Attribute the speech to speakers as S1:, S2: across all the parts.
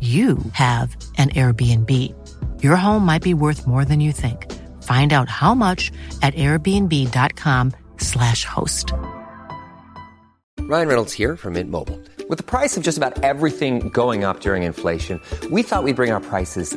S1: you have an Airbnb. Your home might be worth more than you think. Find out how much at airbnb.com/slash host.
S2: Ryan Reynolds here from Mint Mobile. With the price of just about everything going up during inflation, we thought we'd bring our prices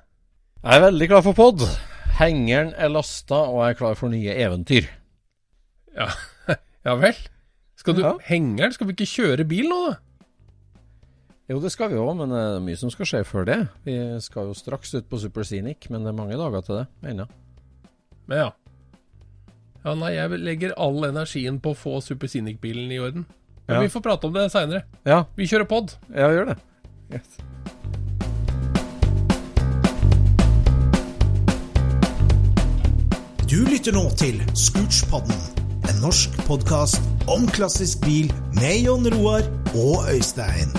S3: Jeg er veldig klar for pod. Hengeren er lasta, og jeg er klar for nye eventyr.
S4: Ja, ja vel? Skal du
S3: Ja.
S4: Hengeren? Skal vi ikke kjøre bil nå, da?
S3: Jo, det skal vi òg, men det er mye som skal skje før det. Vi skal jo straks ut på Super Scenic, men det er mange dager til det ennå.
S4: Men ja. Ja, nei, jeg legger all energien på å få Super Scenic-bilen i orden. Men
S3: Ja.
S4: vi får prate om det seinere.
S3: Ja,
S4: Vi kjører pod.
S3: ja, vi gjør det. Yes.
S5: Du lytter nå til Scootspodden, en norsk podkast om klassisk bil med Jon Roar og Øystein.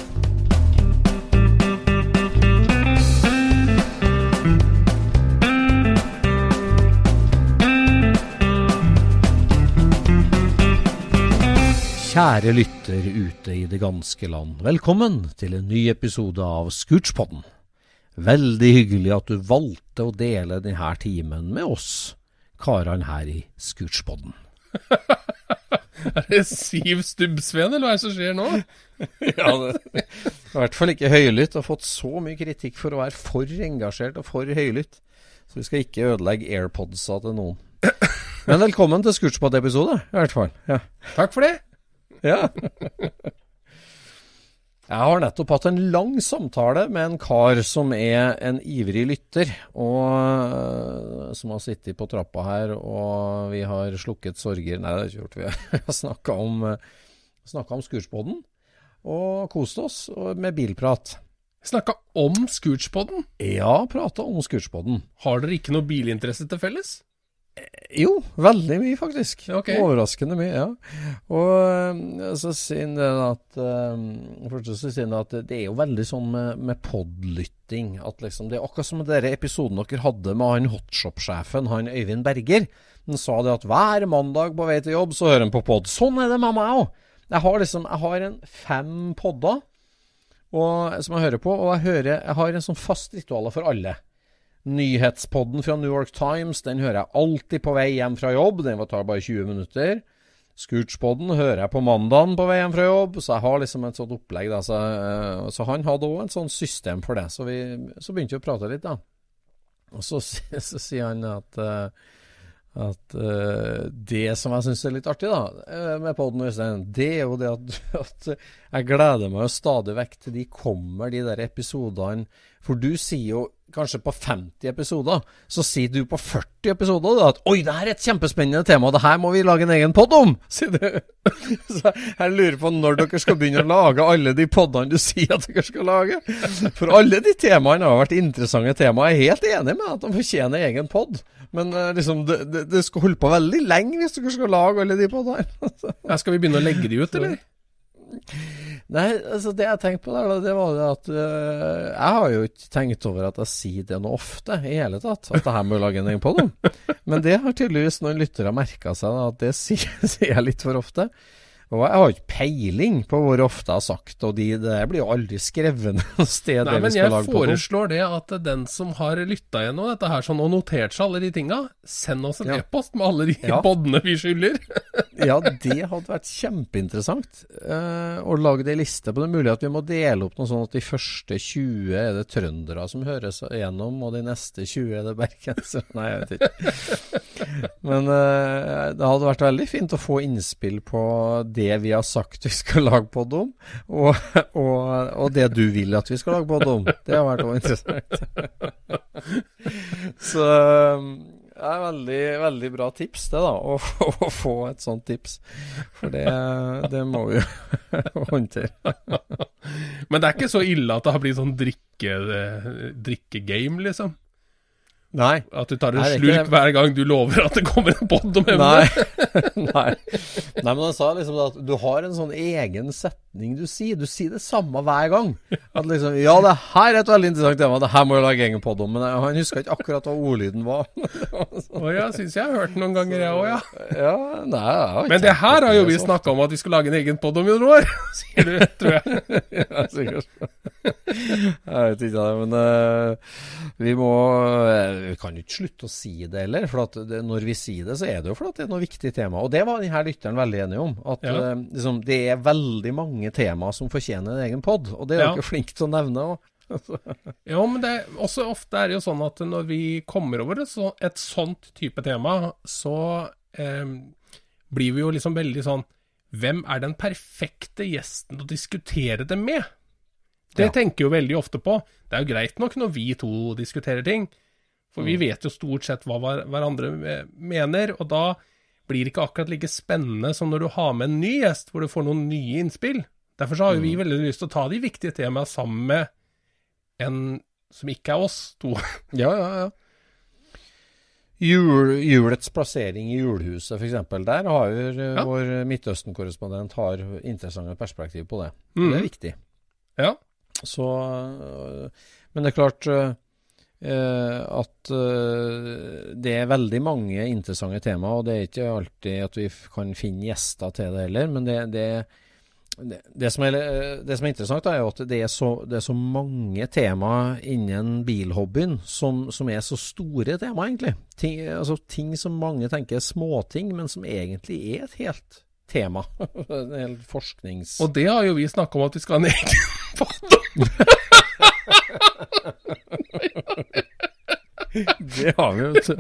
S3: Kjære lytter ute i det ganske land. Velkommen til en ny episode av Scootspodden. Veldig hyggelig at du valgte å dele denne timen med oss, karene her i Scootspodden.
S4: Er det Siv Stubbsveen, eller hva er det som skjer nå?
S3: Ja, det I hvert fall ikke høylytt. Har fått så mye kritikk for å være for engasjert og for høylytt. Så vi skal ikke ødelegge airpodsa til noen. Men velkommen til Scootspot-episode, i hvert fall. Ja.
S4: Takk for det.
S3: ja. Jeg har nettopp hatt en lang samtale med en kar som er en ivrig lytter, og øh, som har sittet på trappa her, og vi har slukket sorger Nei, det har ikke gjort. Vi har snakka om, øh, snakket om Scootspoden og kost oss med bilprat.
S4: Snakka om Scootspoden.
S3: Ja, prata om Scootspoden.
S4: Har dere ikke noe bilinteresse til felles?
S3: Jo, veldig mye faktisk.
S4: Okay.
S3: Overraskende mye, ja. Og øh, så sier han at øh, Først så sier han at det er jo veldig sånn med, med podlytting at liksom Det er akkurat som den episoden dere hadde med han hotshop-sjefen, han Øyvind Berger. Han sa det at hver mandag på vei til jobb så hører han på pod. Sånn er det med meg òg. Jeg har liksom Jeg har en fem podder og, som jeg hører på, og jeg, hører, jeg har en sånn fast ritualer for alle. Nyhetspodden fra New York Times den hører jeg alltid på vei hjem fra jobb. Den tar bare 20 minutter. Scootspodden hører jeg på mandagen på vei hjem fra jobb, så jeg har liksom et sånt opplegg. Så, eh, så han hadde òg et sånt system for det. Så, vi, så begynte vi å prate litt, da. Og så, så sier han at eh, at eh, det som jeg syns er litt artig da, med Øystein, det er jo det at, at jeg gleder meg jo stadig vekk til de kommer, de der episodene. For du sier jo kanskje på 50 episoder, så sier du på 40 episoder da, at 'oi, det her er et kjempespennende tema, det her må vi lage en egen pod om', sier du. Så jeg lurer på når dere skal begynne å lage alle de podene du sier at dere skal lage. For alle de temaene har vært interessante temaer. Jeg er helt enig med at de fortjener egen pod. Men eh, liksom, det, det, det skal holde på veldig lenge hvis dere skal lage alle de podene.
S4: Ja, skal vi begynne å legge de ut, eller?
S3: Nei, altså det jeg tenkte på der, det var det at uh, jeg har jo ikke tenkt over at jeg sier det noe ofte i hele tatt, at det her må lage en på dem. Men det har tydeligvis noen lyttere merka seg, da, at det sier, sier jeg litt for ofte. Og jeg har ikke peiling på hvor ofte jeg har sagt og de, det blir jo aldri skrevet noe sted.
S4: Nei, men jeg foreslår det at den som har lytta gjennom dette her sånn og notert seg alle de tinga, send oss en
S3: Ja.
S4: e-post med alle de
S3: Ja.
S4: bodene vi skylder.
S3: Ja, det hadde vært kjempeinteressant Uh, å lage ei liste på det. mulig at vi må dele opp noe sånn at de første 20 er det trøndere som høres gjennom, og de neste 20 er det bergensere. Nei, jeg vet ikke. Men uh, det hadde vært veldig fint å få innspill på det vi har sagt vi skal lage pod om, og, og, og det du vil at vi skal lage pod om. Det har vært også interessant. Så det er veldig, veldig bra tips, det, da. Å, å få et sånt tips. For det, det må vi jo håndtere.
S4: Men det er ikke så ille at det har blitt sånn drikke, eh, drikkegame, liksom.
S3: Nei.
S4: At du tar en
S3: Nei,
S4: slurk hver gang du lover at det kommer en pod om
S3: Nei.
S4: emnet.
S3: Nei. Nei, men han sa liksom at du har en sånn egen setning du sier. Du sier det samme hver gang. At liksom Ja, det her er et veldig interessant tema. Det her må jeg lage egen podd om. Men han huska ikke akkurat hva ordlyden var.
S4: Å ja, syns jeg har hørt den noen ganger, jeg òg, ja.
S3: Ja, nei, jeg
S4: Men det her har jo vi snakka om at vi skulle lage en egen podd om i noen år, sier du, tror jeg.
S3: ja, sikkert. Jeg vet ikke det, men uh, vi må uh, Vi kan jo ikke slutte å si det heller. For at det, når vi sier det, så er det jo fordi det er noe viktig tema. Og det var denne lytteren veldig enig om. At
S4: Ja.
S3: uh, liksom, det er veldig mange temaer som fortjener en egen pod. Og det er
S4: Ja.
S3: dere flinke til å nevne òg.
S4: Jo, men det også ofte er det jo sånn at når vi kommer over et, så, et sånt type tema, så eh, blir vi jo liksom veldig sånn Hvem er den perfekte gjesten å diskutere det med? Det
S3: Ja.
S4: tenker jo veldig ofte på. Det er jo greit nok når vi to diskuterer ting, for
S3: Mm.
S4: vi vet jo stort sett hva hver, hverandre eh, mener, og da blir det ikke akkurat like spennende som når du har med en ny gjest, hvor du får noen nye innspill. Derfor så har
S3: Mm.
S4: vi veldig lyst til å ta de viktige temaene sammen med en som ikke er oss to.
S3: Ja, ja, ja. Jul, julets plassering i julehuset, f.eks. Der har jo eh,
S4: Ja.
S3: vår Midtøsten-korrespondent har interessante perspektiv på det.
S4: Mm.
S3: Det er viktig.
S4: Ja.
S3: Så Men det er klart øh, at øh, det er veldig mange interessante temaer, og det er ikke alltid at vi kan finne gjester til det heller. Men det, det, det, det, som, er, øh, det som er interessant, er jo at det er så, det er så mange temaer innen bilhobbyen som, som er så store tema, egentlig. Ting, altså, ting som mange tenker er småting, men som egentlig er et helt tema. en hel forsknings...
S4: Og det har jo vi snakka om at vi skal ha en egen pod om.
S3: Det har vi, vet du.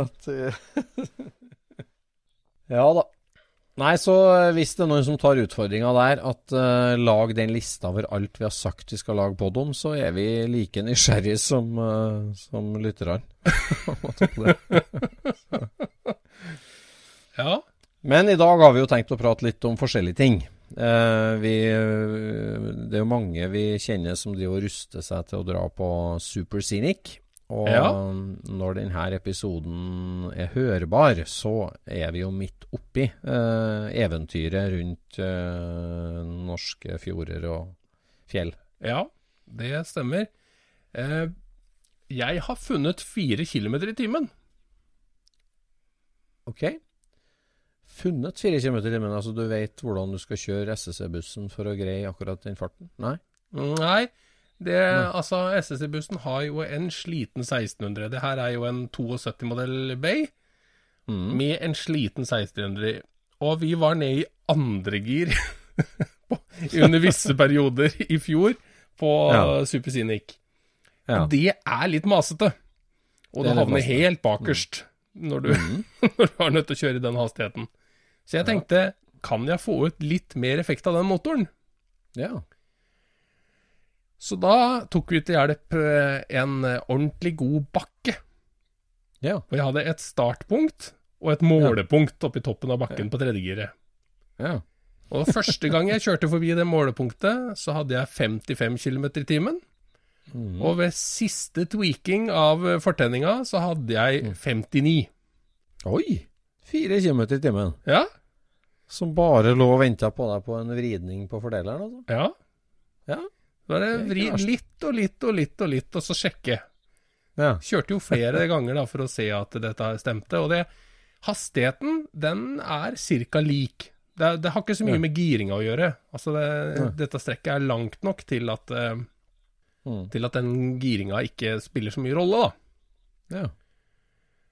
S3: At, eh, ja da. Nei, så eh, hvis det er noen som tar utfordringa der, at uh, lag den lista over alt vi har sagt vi skal lage pod om, så er vi like nysgjerrige som, uh, som lytterne.
S4: Ja.
S3: Men i dag har vi jo tenkt å prate litt om forskjellige ting. Uh, vi, det er jo mange vi kjenner som driver og ruster seg til å dra på Super Scenic. Og
S4: Ja.
S3: når denne episoden er hørbar, så er vi jo midt oppi eh, eventyret rundt eh, norske fjorder og fjell.
S4: ja, det stemmer. Eh, jeg har funnet fire kilometer i timen.
S3: Ok? Funnet fire kilometer i timen, altså du vet hvordan du skal kjøre SSC-bussen for å greie akkurat den farten? Nei?
S4: Nei, det, altså SSI-bussen har jo en sliten 1600. Det her er jo en 72-modell Bay
S3: Mm.
S4: med en sliten 1600. Og vi var nede i andre gir under visse perioder i fjor på
S3: Ja.
S4: Super Scenic.
S3: Ja.
S4: Det er litt masete. Og
S3: Det
S4: du
S3: er
S4: havner
S3: masete. Mm.
S4: helt bakerst når, du, når du er nødt til å kjøre i den hastigheten. Så jeg tenkte, kan jeg få ut litt mer effekt av den motoren?
S3: ja.
S4: Så da tok vi til hjelp eh, en eh, ordentlig god bakke.
S3: Ja.
S4: Og jeg hadde et startpunkt og et målepunkt oppi toppen av bakken på tredjegiret.
S3: ja.
S4: Og første gang jeg kjørte forbi det målepunktet, så hadde jeg 55 km i timen.
S3: Mm.
S4: Og ved siste tweaking av eh, fortenninga, så hadde jeg 59.
S3: Oi! 4 km i timen.
S4: Ja,
S3: Som bare lå og venta på deg på en vridning på fordeleren? Altså.
S4: Ja.
S3: Ja.
S4: Da er det vri litt og litt og litt og litt, og så sjekke.
S3: Ja.
S4: Kjørte jo flere ganger da for å se at dette stemte. Og det, hastigheten, den er ca. lik. Det, det har ikke så mye
S3: Ja.
S4: med giringa å gjøre. Altså det,
S3: ja.
S4: dette strekket er langt nok til at, uh,
S3: Mm.
S4: til at den giringa ikke spiller så mye rolle, da.
S3: ja.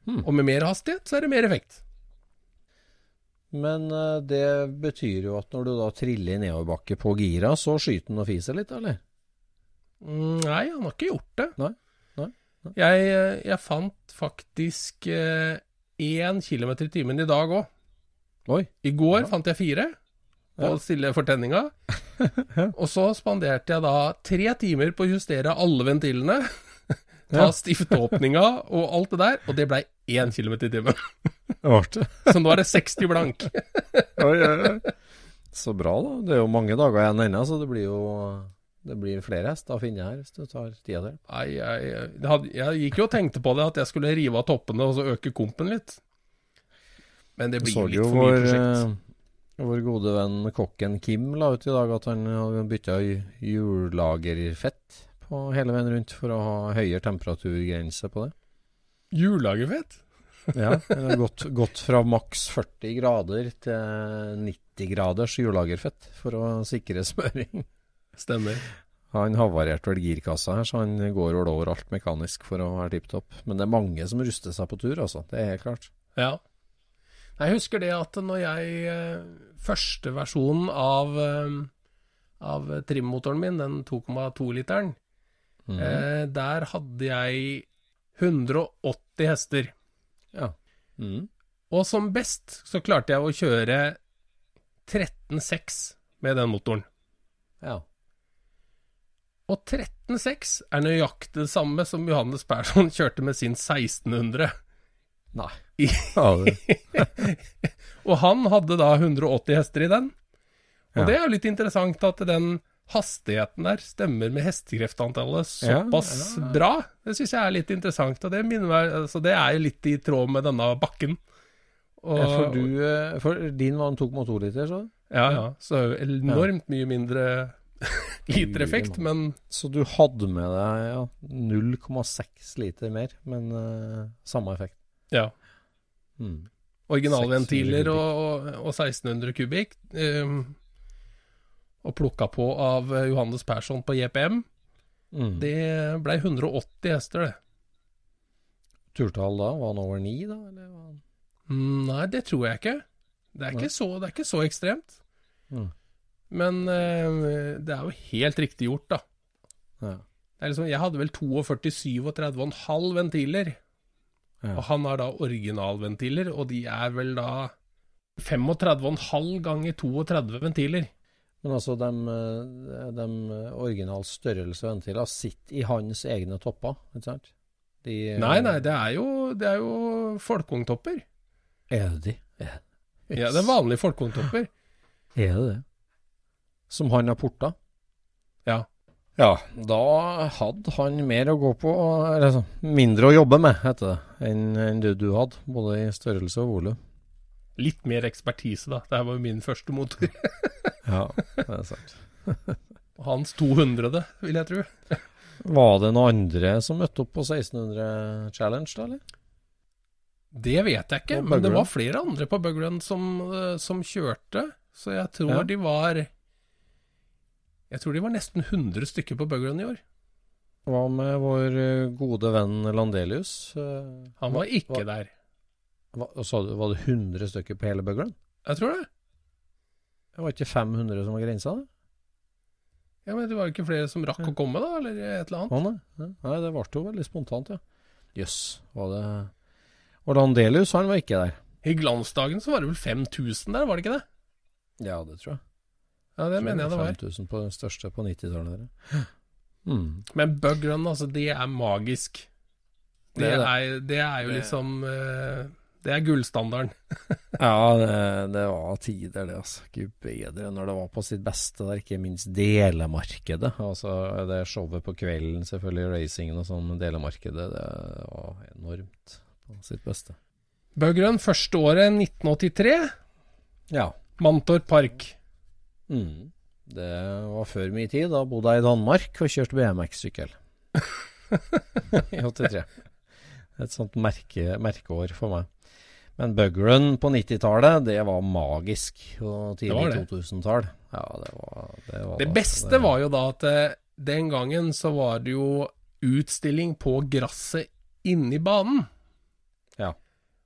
S3: Mm.
S4: Og med mer hastighet, så er det mer effekt.
S3: Men eh, det betyr jo at når du da triller i nedoverbakke på gira, så skyter den og fiser litt, eller?
S4: Mm, Nei, han har ikke gjort det.
S3: Nei, nei, nei.
S4: Jeg, eh, jeg fant faktisk én kilometer i timen i dag òg. I går
S3: Ja.
S4: fant jeg fire på
S3: Ja.
S4: stille fortenninga. og så spanderte jeg da tre timer på å justere alle ventilene. Ta
S3: Ja.
S4: stiftåpninga og alt det der, og det blei én km i timen. Så nå er det 60 blank.
S3: Oi, oi, oi. Så bra, da. Det er jo mange dager igjen ennå, så det blir jo det blir flere hester å finne her hvis du tar tida til.
S4: Nei, jeg, jeg, jeg gikk jo og tenkte på det, at jeg skulle rive av toppene og så øke kompen litt. Men det blir jo litt for mye
S3: vår,
S4: prosjekt.
S3: eh, vår gode venn kokken Kim la ut i dag at han hadde bytta hjullagerfett på hele veien rundt for å ha høyere temperaturgrense på det.
S4: Hjullagerfett?
S3: Ja, gått, gått fra maks 40 grader til 90 graders hjullagerfett for å sikre smøring.
S4: Stemmer.
S3: Han havarerte vel girkassa her, så han går vel over alt mekanisk for å være tipp topp. Men det er mange som ruster seg på tur, altså. Det er helt klart.
S4: Ja. Jeg husker det at når jeg eh, Første versjonen av, eh, av trimmotoren min, den 2,2-literen,
S3: Mhm.
S4: eh, der hadde jeg 180 hester.
S3: Ja. Mm.
S4: Og som best så klarte jeg å kjøre 13,6 med den motoren.
S3: ja.
S4: Og 13,6 er nøyaktig det samme som Johannes Persson kjørte med sin 1600.
S3: Nei.
S4: Og han hadde da 180 hester i den. Og
S3: Ja.
S4: det er jo litt interessant at den hastigheten der stemmer med hestekreftantallet såpass
S3: ja, ja.
S4: bra. Det syns jeg er litt interessant, og det, meg, altså det er jo litt i tråd med denne bakken. Og,
S3: for, du, eh, for din var en 2,2 liter, så?
S4: Ja, ja. Så enormt mye mindre litereffekt, men
S3: Så du hadde med deg ja, 0,6 liter mer, men uh, samme effekt.
S4: ja.
S3: Mm.
S4: Originalventiler og, og 1600 kubikk. Um, og plukka på av eh, Johannes Persson på JPM.
S3: Mm.
S4: Det blei 180 hester, det.
S3: Turtall da, var han over 9 da? Eller var han?
S4: Mm, Nei, det tror jeg ikke. Det er ikke så, det er ikke så ekstremt.
S3: Mm.
S4: Men eh, det er jo helt riktig gjort, da.
S3: Ja.
S4: Det er liksom, jeg hadde vel 42, 37,5 ventiler.
S3: Ja.
S4: Og han har da originalventiler, og de er vel da 35,5 ganger 32 ventiler.
S3: Men altså, de, eh, de original størrelse ventiler sitter i hans egne topper, ikke sant? De, eh,
S4: Nei, nei, det er jo, det er jo folkeungtopper.
S3: Er det de?
S4: Ja, det er vanlige folkeungtopper.
S3: er det det? Som han har porta?
S4: Ja.
S3: Ja, da hadde han mer å gå på, eller altså, mindre å jobbe med, heter det, enn enn det du hadde, både i størrelse og volum.
S4: Litt mer ekspertise, da. Det her var jo min første motor.
S3: Ja, det er sant.
S4: Hans 200., vil jeg tro.
S3: Var det noen andre som møtte opp på 1600 Challenge, da, eller?
S4: Det vet jeg ikke, men det var flere andre på Bugrun som, eh, som kjørte. Så jeg tror
S3: Ja.
S4: de var Jeg tror de var nesten 100 stykker på Bugrun i år.
S3: Hva med vår eh, gode venn Landelius?
S4: Han var ikke der.
S3: Hva- sa du, var det 100 stykker på hele Bugland?
S4: Jeg tror det.
S3: Det var ikke 500 som var grensa? da?
S4: Ja, men Det var jo ikke flere som rakk å komme, da, eller et eller annet.
S3: Nei. Nei, det ble jo veldig spontant, ja. Jøss, var det Orlandelius, han var ikke der.
S4: I glansdagen så var det vel 5000 der, var det ikke det?
S3: Ja, det tror jeg.
S4: Ja, det mener jeg det var.
S3: 5000 på den største på 90-tallet. Mm.
S4: Men Bugrun, altså, det er magisk. Det,
S3: Det er det.
S4: er, det er jo liksom eh, Det er gullstandarden.
S3: Ja, det, det var tider, det. altså. Gud bedre når det var på sitt beste. Der, ikke minst delemarkedet. Altså Det showet på kvelden, selvfølgelig, racingen og sånn, men delemarkedet det var enormt på sitt beste.
S4: Bøgrønn, første året 1983.
S3: Ja.
S4: Mantorp Park.
S3: Mm. Det var før min tid. Da bodde jeg i Danmark og kjørte BMX-sykkel. I 83. Et sånt merke, merkeår for meg. Men bugrun på 90-tallet, det var magisk. Og tidlig
S4: det.
S3: 2000-tall. Ja, det var det. Var
S4: Det
S3: da-
S4: beste var jo da at eh, den gangen så var det jo utstilling på gresset inni banen.
S3: Ja.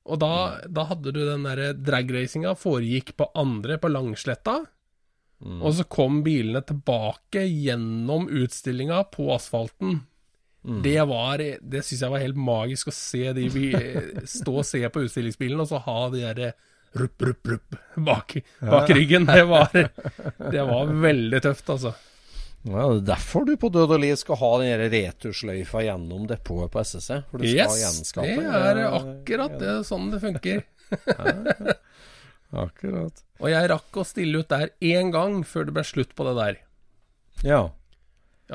S4: Og da, da hadde du den derre dragracinga foregikk på andre, på Langsletta.
S3: Mm.
S4: Og så kom bilene tilbake gjennom utstillinga på asfalten.
S3: Mm.
S4: Det var Det syns jeg var helt magisk å se de vi stå og se på utstillingsbilen, og så ha de derre rupp, rupp, rupp bak, bak ryggen. Det var, det var veldig tøft, altså.
S3: Ja, det er derfor du på Død og Liv skal ha den retursløyfa gjennom depotet på SSC. For du skal
S4: Yes,
S3: gjenskape
S4: det er akkurat det, sånn det funker.
S3: Akkurat.
S4: Og jeg rakk å stille ut der én gang før det ble slutt på det der.
S3: Ja.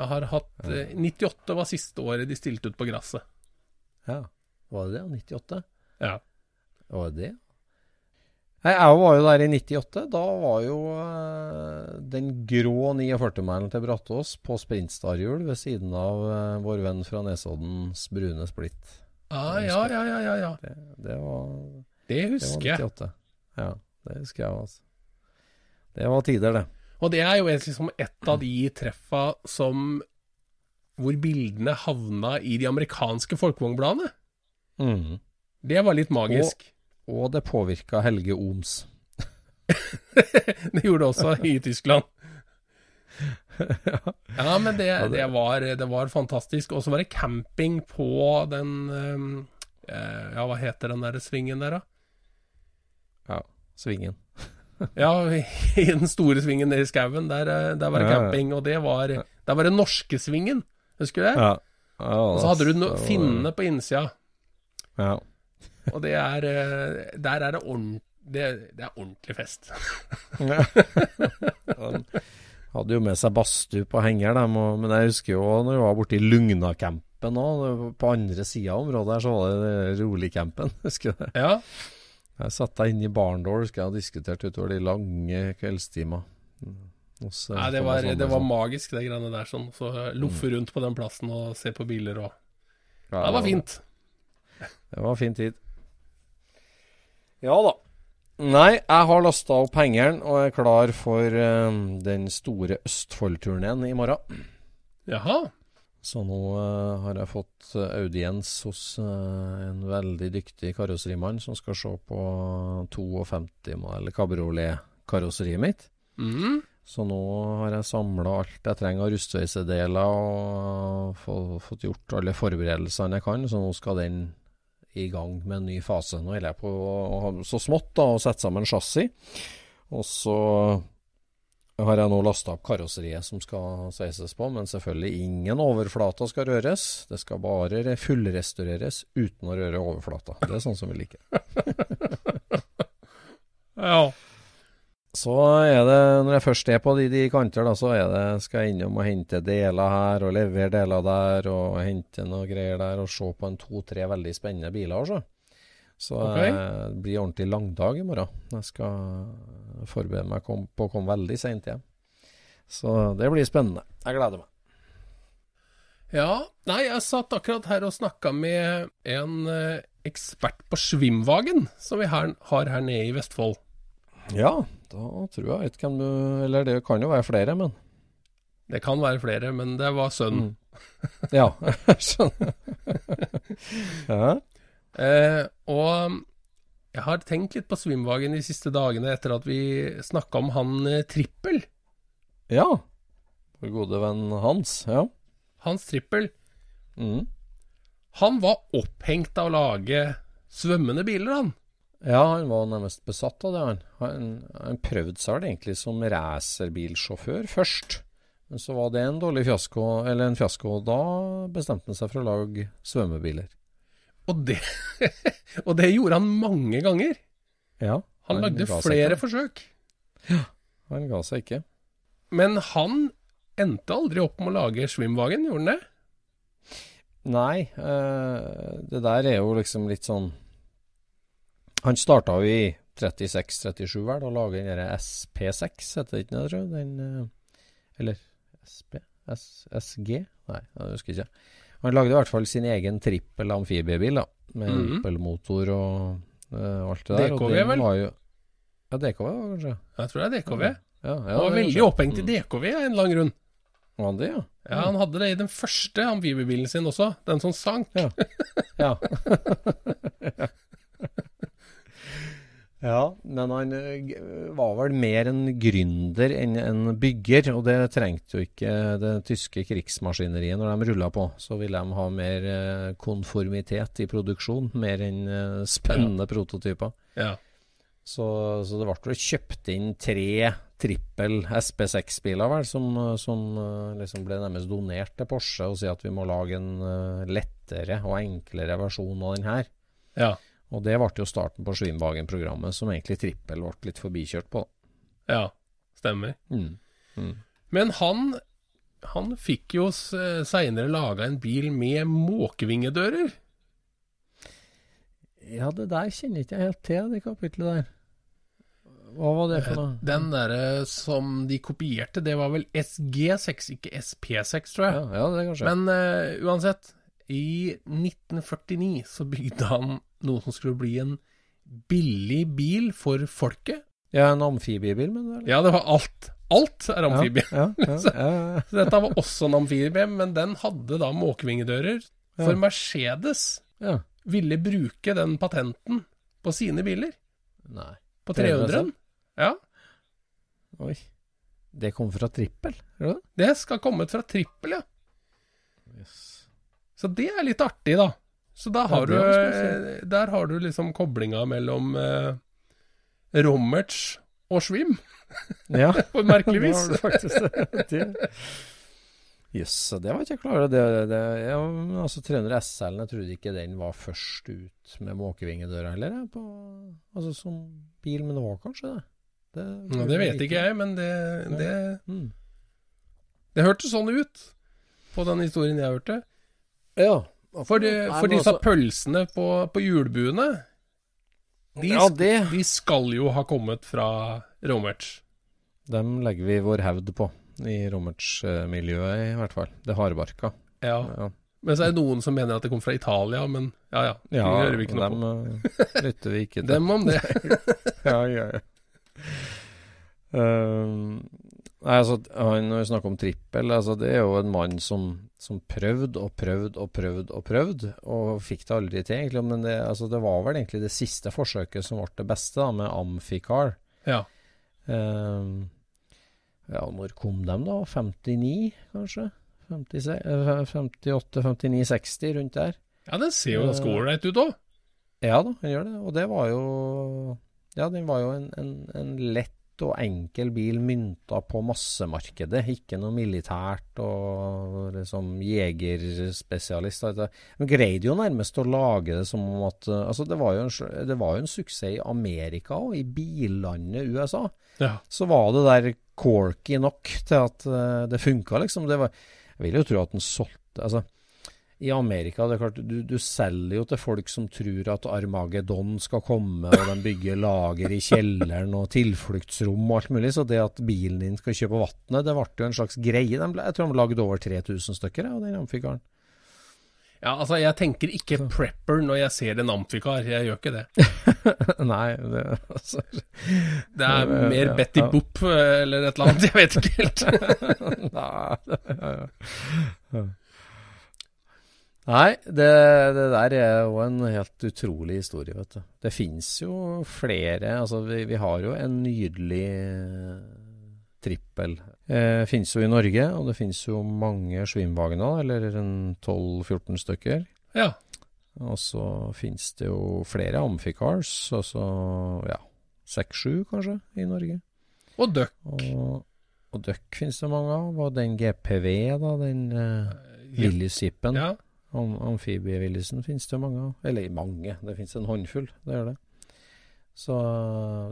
S4: Jeg har hatt eh, 98 var siste året de stilte ut på gresset.
S3: ja. Var det det? 98?
S4: Ja.
S3: Var det det? Nei, jeg var jo der i 98. Da var jo eh, den grå 49-mælen til Brattås på sprintstarhjul ved siden av eh, vår venn fra Nesoddens brune splitt.
S4: Ah, ja, ja, ja, ja, ja.
S3: Det, det var
S4: Det
S3: Det
S4: husker
S3: var
S4: jeg.
S3: 98. Ja, det husker jeg altså. Det var tider, det.
S4: Og det er jo liksom et av de treffa som Hvor bildene havna i de amerikanske folkevognbladene.
S3: Mm.
S4: Det var litt magisk.
S3: Og det påvirka Helge Ohms.
S4: Det gjorde det også i Tyskland. Ja, men det, det, var, det var fantastisk. Og så var det camping på den eh, Ja, hva heter den der svingen der, da?
S3: Ja, Svingen.
S4: Ja, i den store svingen nede i skauen. Der, eh, der var det
S3: Ja, ja.
S4: camping. Og det var Der var det norske svingen, husker du det?
S3: Ja. ja
S4: Og så hadde du no finnene på innsida.
S3: Ja.
S4: Og det er eh, Der er det ordentlig det, det er ordentlig fest.
S3: Han hadde jo med seg badstue på henger, dem, og, men jeg husker jo når vi var borte i Lugnacampen òg. På andre sida av området her så var det roligcampen, husker du det?
S4: Ja.
S3: Jeg satt deg inne i barndår, husker jeg, og diskuterte utover de lange kveldstimer. Mm.
S4: Nei, det var, det var magisk, det greiene der. sånn Så Loffe rundt på den plassen og se på biler og
S3: Ja,
S4: Det var fint.
S3: Det var fin tid. Ja da. Nei, jeg har lasta opp hengeren og er klar for uh, den store Østfold-turneen i morgen.
S4: Jaha.
S3: Så nå uh, har jeg fått eh, audiens hos uh, en veldig dyktig karosserimann som skal se på 52-modell kabriolet-karosseriet mitt.
S4: Mm.
S3: Så nå har jeg samla alt jeg trenger av rustveisedeler og få, fått gjort alle forberedelsene jeg kan, så nå skal den i gang med en ny fase. Nå holder jeg på å, å- så smått da, å sette sammen chassis. Og så har jeg nå lasta opp karosseriet som skal sveises på, men selvfølgelig ingen overflater skal røres. Det skal bare fullrestaureres uten å røre overflata. Det er sånn som vi liker.
S4: Ja.
S3: Så er det, når jeg først er på de, de kanter, da, så er det, skal jeg innom og hente deler her, og levere deler der, og hente noe greier der, og se på en to-tre veldig spennende biler, altså. Så
S4: okay.
S3: eh, det blir ordentlig langdag i morgen. Jeg skal forberede meg på å komme veldig seint hjem. Så det blir spennende. Jeg gleder meg.
S4: ja. Nei, jeg satt akkurat her og snakka med en eh, ekspert på svimvagen som vi her, har her nede i Vestfold.
S3: Ja, da tror jeg ikke hvem du Eller det kan jo være flere, men
S4: Det kan være flere, men det var sønnen.
S3: Ja, skjønner. ja.
S4: Eh, og jeg har tenkt litt på svimvagen de siste dagene etter at vi snakka om han eh, Trippel.
S3: ja. Vår gode venn Hans. Ja.
S4: Hans Trippel.
S3: Mm.
S4: Han var opphengt av å lage svømmende biler, han.
S3: Ja, han var nærmest besatt av det. Han, han, han prøvde seg vel egentlig som racerbilsjåfør først. Men så var det en dårlig fiasko, eller en fiasko, og da bestemte han seg for å lage svømmebiler.
S4: Og det, og det gjorde han mange ganger.
S3: Ja,
S4: Han, lagde flere
S3: ikke.
S4: forsøk.
S3: Han ga seg ikke.
S4: Men han endte aldri opp med å lage svimvagen, gjorde han det?
S3: Nei, øh, det der er jo liksom litt sånn Han starta jo i 3637 vel, og lage den derre SP6, heter det ikke det, tror jeg? Den, eh, eller SP? S, SG? Nei, jeg husker ikke. Han lagde i hvert fall sin egen trippel amfibiebil, da. Med
S4: mm
S3: -hmm. trippelmotor og uh, alt det der.
S4: DKV vel?
S3: Jo, ja, DKV kanskje.
S4: Jeg tror det er DKV.
S3: Ja, ja,
S4: Han var veldig opphengt i DKV av en annen grunn.
S3: Var han det, ja?
S4: Ja, Han hadde det i den første amfibiebilen sin også, den som sank.
S3: Ja. Ja. ja, men han eh, var vel mer en gründer enn en bygger, og det trengte jo ikke det tyske krigsmaskineriet når de rulla på. Så ville de ha mer eh, konformitet i produksjon, mer enn spennende spennende prototyper.
S4: Ja.
S3: Så, så det ble kjøpt inn tre trippel SP6-biler vel, som, som eh, liksom ble nærmest donert til Porsche og si at vi må lage en eh, lettere og enklere versjon av den her.
S4: Ja.
S3: Og det ble jo starten på Svinbagen-programmet, som egentlig trippel ble litt forbikjørt på.
S4: ja. Stemmer.
S3: Mm. Mm.
S4: Men han han fikk jo seinere laga en bil med måkevingedører.
S3: Ja, det der kjenner ikke jeg helt til, det kapitlet der. Hva var det for noe?
S4: Den derre som de kopierte, det var vel SG6, ikke SP6, tror jeg.
S3: Ja, ja, det kanskje.
S4: Men uh, uansett, i 1949 så bygde han noe som skulle bli en billig bil for folket.
S3: ja, en amfibiebil, men det?
S4: Ja, det var alt. Alt er amfibie.
S3: Ja, ja, ja,
S4: Så dette var også en amfibie, men den hadde da måkevingedører. For Mercedes
S3: ja.
S4: ville bruke den patenten på sine biler.
S3: Nei.
S4: På
S3: 300?
S4: 300-en. Ja.
S3: Oi. Det kom fra trippel, det det?
S4: Det skal komme fra trippel, ja. Så det er litt artig, da. Så da har du, eh, der har du liksom koblinga mellom eh, Rommerts og Schwim,
S3: Ja.
S4: på merkelig vis.
S3: Det faktisk det. Jøss, det var ikke jeg klar over. Ja, altså 300 SL-en, jeg trodde ikke den var først ut med måkevingedøra heller, på, altså som bil, men det var kanskje det. Det,
S4: Ja, det vet ikke jeg, men det, det,
S3: Mm.
S4: det hørtes sånn ut på den historien jeg hørte.
S3: Ja.
S4: For, de, for disse
S3: altså-
S4: pølsene på, på julbuene de,
S3: Ja, det.
S4: de skal jo ha kommet fra Romerts.
S3: Dem legger vi vår hevd på, i Romerts-miljøet i hvert fall. Det hardbarka.
S4: Ja.
S3: Ja,
S4: Men så er det noen som mener at det kom fra Italia, men ja ja. Det
S3: ja
S4: hører vi ikke noe
S3: dem
S4: på.
S3: dem lytter vi ikke til.
S4: Dem om det.
S3: ja, ja, ja. Ehm, nei, altså, når vi snakker om trippel, altså, det er jo en mann som, som prøvde og prøvde og prøvde og prøvde, og fikk det aldri til, egentlig. Men det, altså, det var vel egentlig det siste forsøket som ble det beste, da, med Amficar.
S4: Ja.
S3: Um, ja, når kom de, da? 59, kanskje? 56, eh, 58, 59, 60, rundt der.
S4: ja, den ser jo ganske
S3: Eh,
S4: ålreit ut òg.
S3: Ja da, den gjør det. Og det var jo Ja, den var jo en, en, en lett og enkel bil mynta på massemarkedet. Ikke noe militært og liksom jegerspesialist. De. Greide jo nærmest å lage det som om at Altså, det var jo en, det var jo en suksess i Amerika og i billandet USA.
S4: Ja.
S3: Så var det der corky nok til at eh, det funka, liksom. Det var, jeg vil jo tro at den solgte Altså, i Amerika, det er klart, du, du selger jo til folk som tror at Armageddon skal komme, og de bygger lager i kjelleren og tilfluktsrom og alt mulig. Så det at bilen din skal kjøpe vannet, det ble jo en slags greie. De ble, jeg tror de lagde over 3000 stykker av den amfikaren.
S4: ja, altså, jeg tenker ikke prepper når jeg ser en amfikar. Jeg gjør ikke det.
S3: Nei, det, altså,
S4: Det er mer Betty
S3: ja.
S4: Boop eh, eller et eller annet. Jeg vet ikke helt.
S3: Nei, ja, ja. Nei, det, det der er jo en helt utrolig historie, vet du. Det fins jo flere Altså, vi, vi har jo en nydelig eh, trippel. Eh, fins jo i Norge, og det fins jo mange svimvagner, eller en 12-14 stykker.
S4: Ja.
S3: Og så fins det jo flere Amficars, altså ja, seks-sju kanskje, i Norge.
S4: Og Duck.
S3: Og, og Duck finnes det mange av. Og den GPV, da, den uh, Willys-jippen.
S4: Ja.
S3: Am Amfibievillisen finnes det mange av. Eller mange, det finnes en håndfull, det gjør det. Så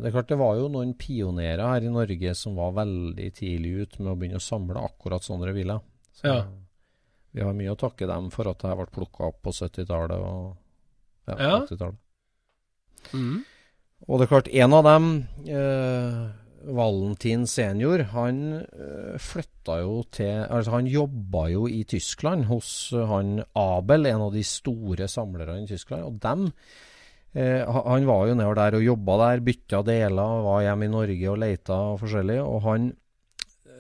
S3: det er klart det var jo noen pionerer her i Norge som var veldig tidlig ut med å begynne å samle akkurat sånne biler. Så
S4: Ja.
S3: vi har mye å takke dem for at det her ble plukka opp på 70-tallet og ja,
S4: Ja.
S3: 80-tallet.
S4: Mm.
S3: Og det er klart, en av dem, eh, Valentin senior, han eh, flytta jo til Altså, han jobba jo i Tyskland hos eh, han Abel, en av de store samlerne i Tyskland. Og dem eh, Han var jo nedover der og jobba der, bytta deler, var hjemme i Norge og leita og forskjellig. Og han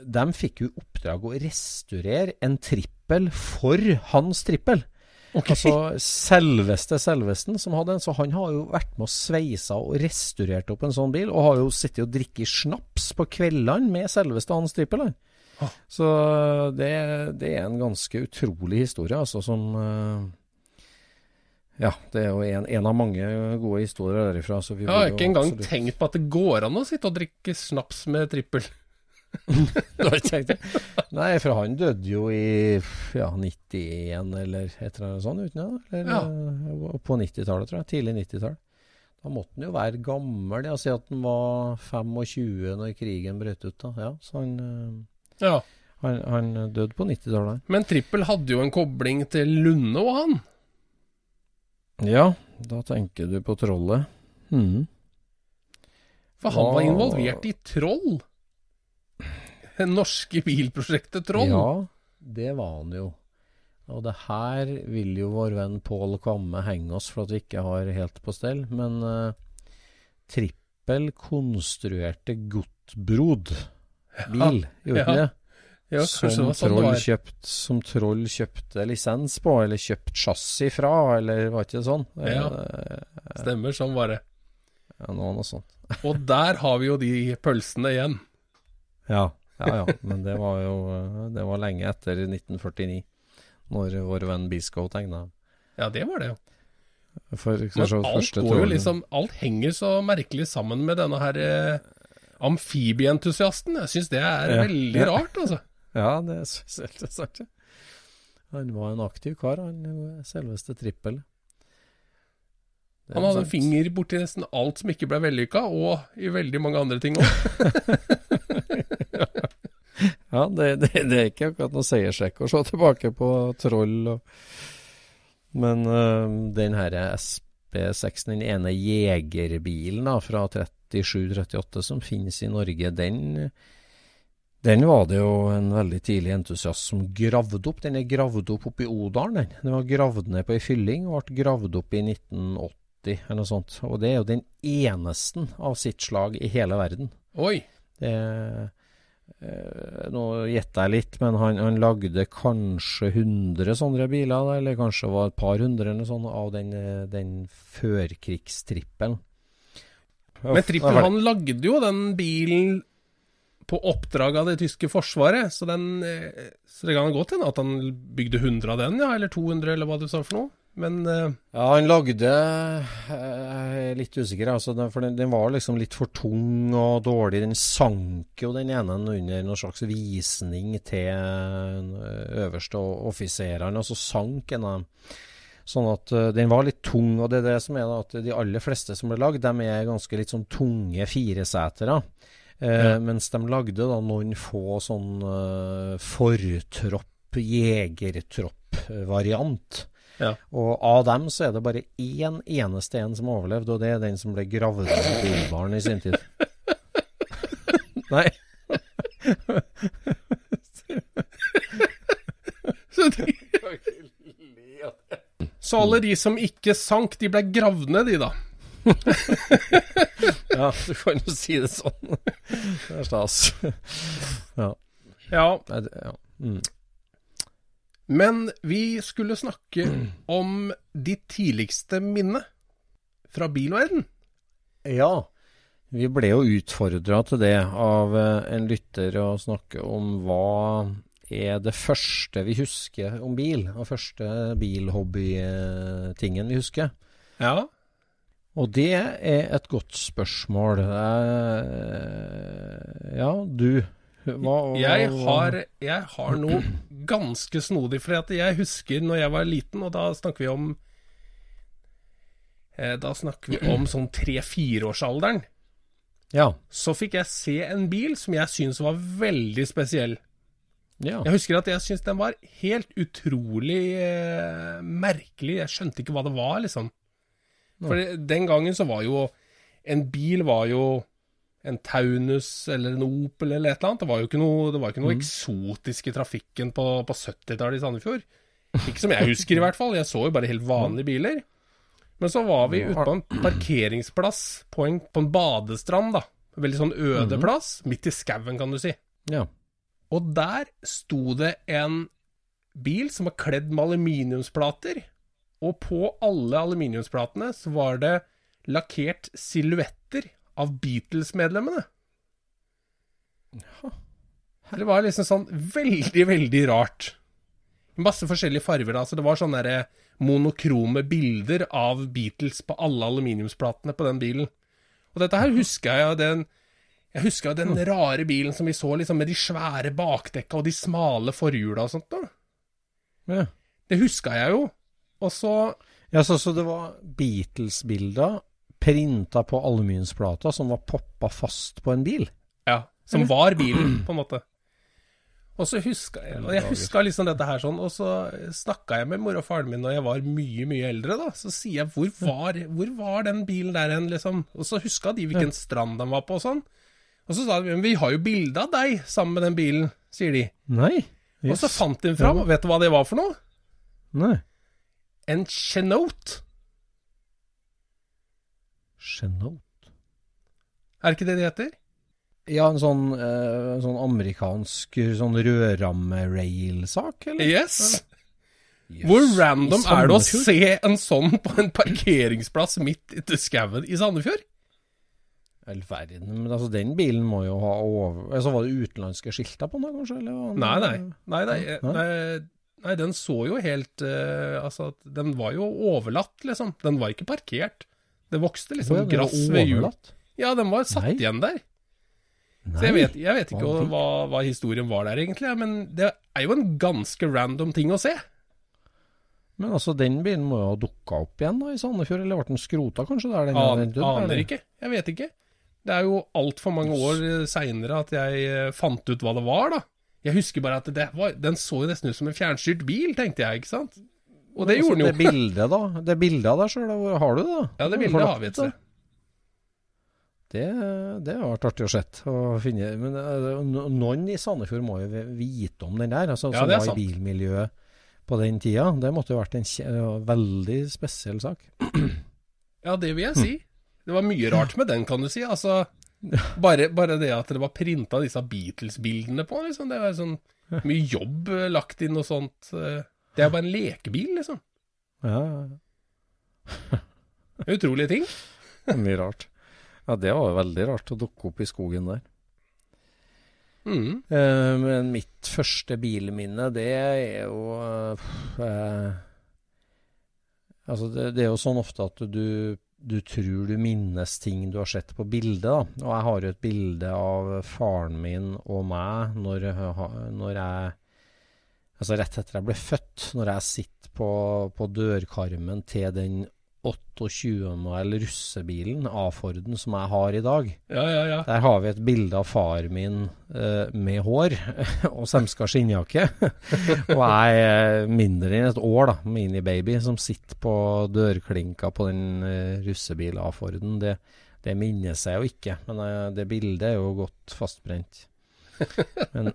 S3: De fikk jo oppdrag å restaurere en trippel for hans trippel. Altså selveste Selvesten som hadde en. Så han har jo vært med og sveisa og restaurert opp en sånn bil, og har jo sittet og drikket snaps på kveldene med selveste hans trippel. han. Så det, det er en ganske utrolig historie, altså, som eh, Ja, det er jo en, en av mange gode historier derifra. Så vi
S4: Jeg har ikke engang
S3: absolutt-
S4: tenkt på at det går an å sitte og drikke snaps med trippel.
S3: Du har ikke tenkt det? Nei, for han døde jo i ja, 91 eller et eller annet sånt, uten det? Eller, ja. På 90-tallet, tror jeg. Tidlig 90-tall. Da måtte han jo være gammel. Jeg si at han var 25 når krigen brøt ut. da. Ja, så han, eh,
S4: Ja.
S3: han, han døde på 90-tallet.
S4: Men trippel hadde jo en kobling til Lunde og han.
S3: Ja, da tenker du på trollet. Mm.
S4: For han var involvert i Troll. Norske bilprosjektet Trond.
S3: Ja, det var han jo. Og det her vil jo vår venn Pål Kvamme henge oss for at vi ikke har helt på stell. Men uh, Trippel konstruerte Gottbrod bil, gjorde ikke
S4: ja.
S3: det?
S4: Ja,
S3: som,
S4: sånn
S3: Troll kjøpt, som Troll kjøpte lisens på, eller kjøpt chassis fra, eller var ikke det sånn?
S4: Ja.
S3: Eh,
S4: Stemmer, sånn var det.
S3: ja, noe sånt.
S4: Og der har vi jo de pølsene igjen.
S3: Ja, ja, ja. Men det var jo Det var lenge etter 1949, når vår venn Biscoe tegna.
S4: Ja, det var det jo.
S3: For
S4: Men alt går jo liksom Alt henger så merkelig sammen med denne her eh, amfibieentusiasten. Jeg syns det er
S3: Ja.
S4: veldig rart, altså.
S3: Ja, det er spesielt det sagt. ja. Han var en aktiv kar, han selveste Trippel.
S4: Han hadde en finger borti nesten alt som ikke ble vellykka, og i veldig mange andre ting òg.
S3: Ja, det, det, det er ikke akkurat noe seiersrekke å se tilbake på Troll. Og, men uh, den her SP6, den ene jegerbilen da, fra 37-38 som finnes i Norge, den, den var det jo en veldig tidlig entusiast som gravde opp. Den er gravd opp oppe i Odalen. Den. den var gravd ned på ei fylling og ble gravd opp i 1980 eller noe sånt. Og det er jo den eneste av sitt slag i hele verden.
S4: Oi.
S3: Det, eh, nå gjetter jeg litt, men han, han lagde kanskje 100 sånne biler, eller kanskje var et par hundre eller sånn, av den, eh, den førkrigstrippelen.
S4: Men Trippel han lagde jo den bilen på oppdrag av det tyske forsvaret, så, den, eh, så det kan godt hende at han bygde 100 av den, ja, eller 200, eller hva du sa for noe. Men uh...
S3: Ja, han lagde eh, Jeg er litt usikker, altså, for den, den var liksom litt for tung og dårlig. Den sank jo den ene under noen slags visning til eh, øverste offiserene, og så sank en av dem. Sånn at uh, den var litt tung, og det er det som er at de aller fleste som ble lagd, de er ganske litt sånn tunge firesetere. Ja. Mens de lagde da noen få sånn uh, fortropp, jegertropp-variant.
S4: Ja.
S3: Og av dem så er det bare én eneste en som overlevde, og det er den som ble gravd ned i bilbaren i sin tid. Nei.
S4: så, de, så alle de som ikke sank, de ble gravd ned, de da.
S3: Ja, du kan jo si det sånn. Det er stas. Ja.
S4: Ja,
S3: ja. Mm.
S4: Men vi skulle snakke om ditt tidligste minne fra bilverden.
S3: Ja, vi ble jo utfordra til det av eh, en lytter å snakke om hva er det første vi husker om bil, og første bilhobbytingen vi husker.
S4: Ja.
S3: Og det er et godt spørsmål. Eh, Ja, du hva,
S4: Jeg har, jeg har noe ganske snodig, for jeg husker når jeg var liten, og da snakker vi om eh, Da snakker vi om sånn tre-fireårsalderen.
S3: Ja.
S4: Så fikk jeg se en bil som jeg syns var veldig spesiell.
S3: ja.
S4: Jeg husker at jeg syntes den var helt utrolig eh, merkelig. Jeg skjønte ikke hva det var, liksom. For den gangen så var jo En bil var jo en Taunus eller en Opel eller et eller annet. Det var jo ikke noe, det var ikke noe eksotisk i trafikken på, på 70-tallet i Sandefjord. Ikke som jeg husker, i hvert fall. Jeg så jo bare helt vanlige biler. Men så var vi ute på en parkeringsplass på en, på en badestrand, da. En veldig sånn øde plass, midt i skauen, kan du si.
S3: Ja.
S4: Og der sto det en bil som var kledd med aluminiumsplater. Og på alle aluminiumsplatene så var det lakkert silhuetter av Beatles-medlemmene. Ja. Det var liksom sånn veldig, veldig rart. Masse forskjellige farger, da. Så det var sånne der monokrome bilder av Beatles på alle aluminiumsplatene på den bilen. Og dette her husker jeg den Jeg husker den rare bilen som vi så liksom med de svære bakdekka og de smale forhjula og sånt. da.
S3: ja.
S4: Det huska jeg jo. Og så
S3: Ja, så, så det var Beatles-bilder printa på aluminiumsplata som var poppa fast på en bil?
S4: Ja, som var bilen, på en måte. Og så huska jeg Og jeg huska liksom dette her sånn, og så snakka jeg med mor og faren min når jeg var mye, mye eldre, da. Så sier jeg hvor var, hvor var den bilen der hen, liksom? Og så huska de hvilken strand den var på og sånn. Og så sa de men vi har jo bilde av deg sammen med den bilen, sier de.
S3: Nei.
S4: Og så fant de fram, og vet du hva det var for noe?
S3: Nei.
S4: En Chenote.
S3: Chenote.
S4: Er det ikke det de heter?
S3: Ja, en sånn, eh, sånn amerikansk sånn rødramme-rail-sak, eller?
S4: Yes.
S3: yes.
S4: Hvor random er det å se en sånn på en parkeringsplass midt ute i skauen i Sandefjord?
S3: All verden. Men altså, den bilen må jo ha over... Altså, var det utenlandske skilter på den, kanskje? Eller?
S4: Nei, nei. Nei, nei, nei, nei den så jo helt uh, Altså, den var jo overlatt, liksom. Den var ikke parkert. Det vokste liksom
S3: ja,
S4: gress ved hjul. Ja, den var satt
S3: Nei.
S4: igjen der.
S3: Nei.
S4: Så jeg vet, jeg vet ikke
S3: Hva
S4: hva, historien var der, egentlig. Men det er jo en ganske random ting å se.
S3: Men altså, den bilen må jo ha dukka opp igjen da, i Sandefjord, eller ble den skrota kanskje der? Den,
S4: An,
S3: den død,
S4: aner
S3: eller?
S4: ikke. Jeg vet ikke. Det er jo altfor mange år seinere at jeg eh, fant ut hva det var, da. Jeg husker bare at det var, den så nesten ut som en fjernstyrt bil, tenkte jeg, ikke sant? Og det
S3: Altså,
S4: gjorde den jo.
S3: Det bildet, da. Det bildet av deg sjøl, har du det? da?
S4: Ja, det bildet har vi et sted.
S3: Det, det har vært artig å se. Men eh, noen i Sandefjord må jo vite om den der, altså,
S4: Ja,
S3: som var i bilmiljøet på den tida. Det måtte jo vært en veldig spesiell sak.
S4: Ja, det vil jeg si. Det var mye rart med den, kan du si. Altså, bare, bare det at det var printa disse Beatles-bildene på, liksom. Det var sånn mye jobb eh, lagt inn og sånt. Det er bare en lekebil, liksom.
S3: Ja, ja, ja.
S4: Utrolige ting.
S3: Mye rart. Ja, det var veldig rart å dukke opp i skogen der.
S4: Mm.
S3: Eh, men mitt første bilminne, det er jo eh, Altså, det, det er jo sånn ofte at du, du tror du minnes ting du har sett på bildet, da. Og jeg har jo et bilde av faren min og meg når, når jeg Altså rett etter jeg ble født, når jeg sitter på, på dørkarmen til den 28 mile russebilen, A-Forden, som jeg har i dag.
S4: Ja, ja, ja.
S3: Der har vi et bilde av far min eh, med hår og semska skinnjakke. og jeg er mindre enn et år, da, minibaby, som sitter på dørklinka på den eh, russebil A-Forden. Det, det minnes jeg jo ikke, men eh, det bildet er jo godt fastbrent. Men,